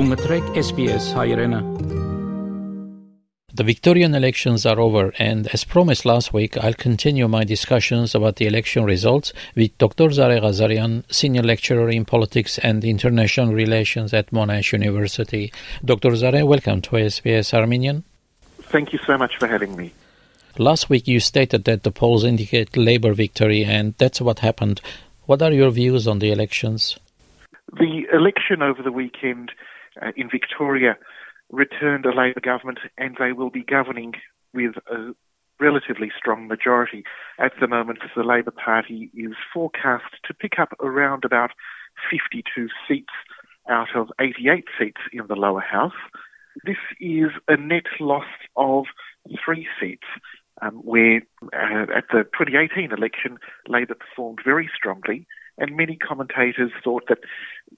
SBS. The Victorian elections are over, and as promised last week, I'll continue my discussions about the election results with Dr. Zareh Ghazarian, Senior Lecturer in Politics and International Relations at Monash University. Dr. Zareh, welcome to SBS Armenian. Thank you so much for having me. Last week, you stated that the polls indicate Labour victory, and that's what happened. What are your views on the elections? The election over the weekend uh, in Victoria returned a Labor government, and they will be governing with a relatively strong majority. At the moment, the Labor Party is forecast to pick up around about 52 seats out of 88 seats in the lower house. This is a net loss of three seats, um, where uh, at the 2018 election, Labor performed very strongly, and many commentators thought that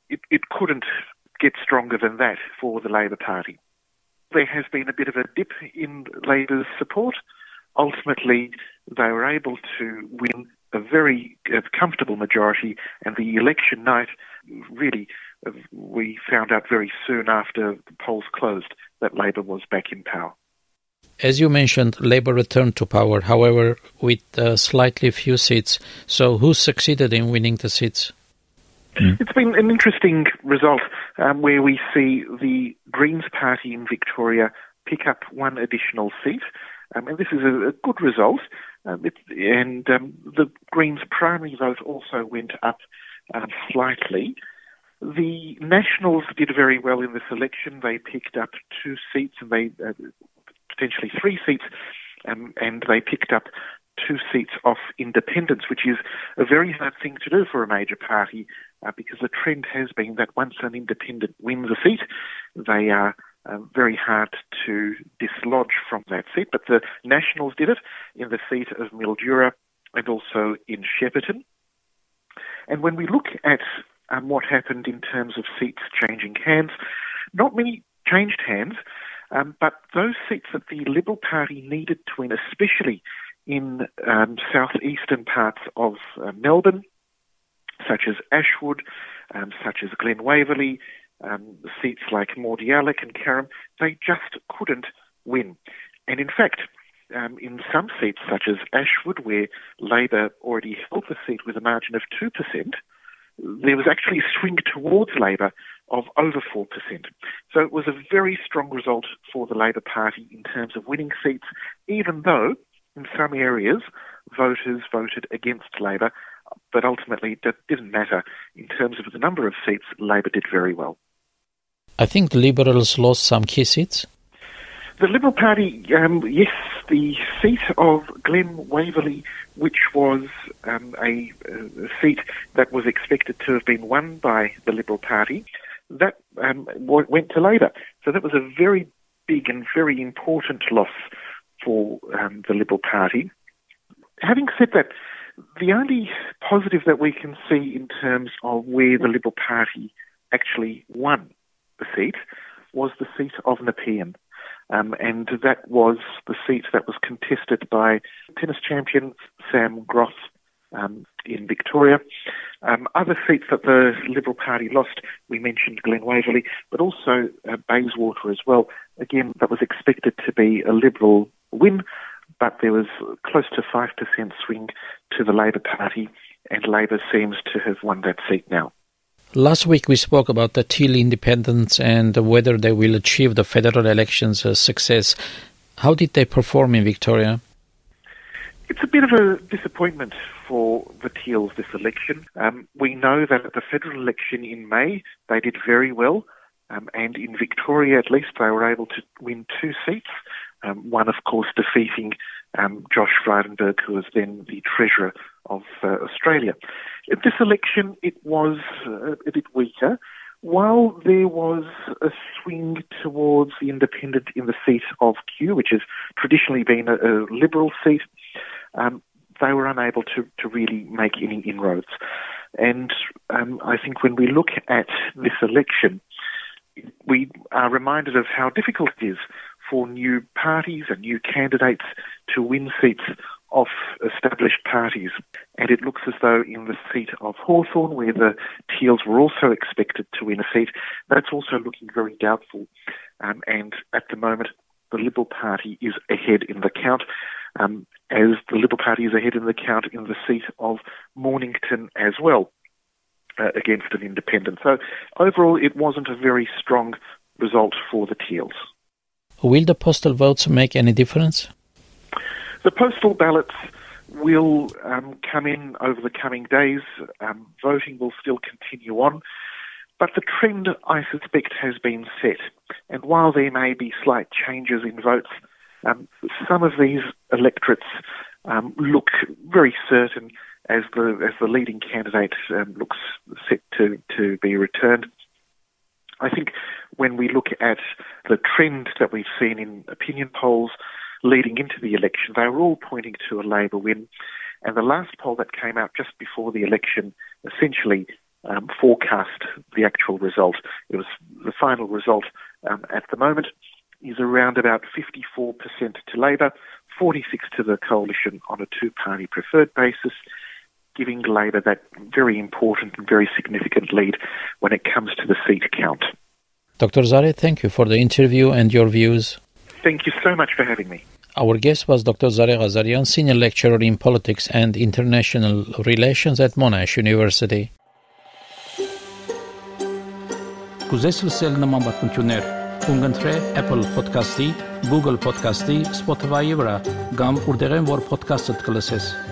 it, it couldn't get stronger than that for the Labor Party. There has been a bit of a dip in Labor's support. Ultimately, they were able to win a very uh, comfortable majority, and the election night really, uh, we found out very soon after the polls closed that Labor was back in power. As you mentioned, Labour returned to power, however, with uh, slightly few seats. So, who succeeded in winning the seats? Mm. It's been an interesting result um, where we see the Greens Party in Victoria pick up one additional seat. Um, and this is a, a good result. Um, it, and um, the Greens' primary vote also went up um, slightly. The Nationals did very well in this election. They picked up two seats and they uh, potentially three seats, um, and they picked up two seats off independents, which is a very hard thing to do for a major party uh, because the trend has been that once an independent wins a seat, they are uh, very hard to dislodge from that seat. But the Nationals did it in the seat of Mildura and also in Shepparton. And when we look at um, what happened in terms of seats changing hands, not many changed hands, um, but those seats that the Liberal Party needed to win, especially in um, southeastern parts of uh, Melbourne, such as Ashwood, um, such as Glen Waverley, um, seats like Mordialloc and Carrum, they just couldn't win. And in fact, um, in some seats, such as Ashwood, where Labor already held the seat with a margin of 2%, there was actually a swing towards Labor of over 4%. So it was a very strong result for the Labor Party in terms of winning seats, even though in some areas voters voted against Labor, but ultimately that didn't matter. In terms of the number of seats, Labor did very well. I think the Liberals lost some key seats. The Liberal Party, um, yes, the seat of Glen Waverley, which was um, a, a, seat that was expected to have been won by the Liberal Party, that um, went to Labor. So that was a very big and very important loss for um, the Liberal Party. Having said that, the only positive that we can see in terms of where the Liberal Party actually won the seat was the seat of Nepean. Um, and that was the seat that was contested by tennis champion Sam Groth um, in Victoria. Um, other seats that the Liberal Party lost, we mentioned Glen Waverley, but also uh, Bayswater as well. Again, that was expected to be a Liberal win, but there was close to 5% swing to the Labor Party, and Labor seems to have won that seat now. Last week we spoke about the Teal independents and whether they will achieve the federal elections uh, success. How did they perform in Victoria? It's a bit of a disappointment for the Teals this election. Um, we know that at the federal election in May they did very well, um, and in Victoria at least they were able to win two seats. Um, one, of course, defeating um, Josh Frydenberg, who was then the Treasurer of uh, Australia. At this election, it was uh, a bit weaker. While there was a swing towards the independent in the seat of Kew, which has traditionally been a, a Liberal seat, um, they were unable to, to really make any inroads. And um, I think when we look at this election, we are reminded of how difficult it is for new parties and new candidates to win seats off established parties. And it looks as though in the seat of Hawthorn, where the Teals were also expected to win a seat, that's also looking very doubtful. Um, and at the moment, the Liberal Party is ahead in the count, um, as the Liberal Party is ahead in the count in the seat of Mornington as well. Uh, against an independent. So overall, it wasn't a very strong result for the Teals. Will the postal votes make any difference? The postal ballots will um, come in over the coming days. Um, voting will still continue on. But the trend, I suspect, has been set. And while there may be slight changes in votes, um, some of these electorates um, look very certain as the as the leading candidate um, looks set to, to be returned. I think when we look at the trend that we've seen in opinion polls leading into the election, they were all pointing to a Labor win. And the last poll that came out just before the election essentially um, forecast the actual result. It was the final result um, at the moment is around about 54% to Labor, 46 to the coalition on a two-party preferred basis, giving Labor that very important and very significant lead when it comes to the seat count. Dr. Zareh, thank you for the interview and your views. Thank you so much for having me. Our guest was Dr. Zareh Ghazarian, Senior Lecturer in Politics and International Relations at Monash University. Apple Podcast-ի, Google Podcast-ի, Spotify-ի podcast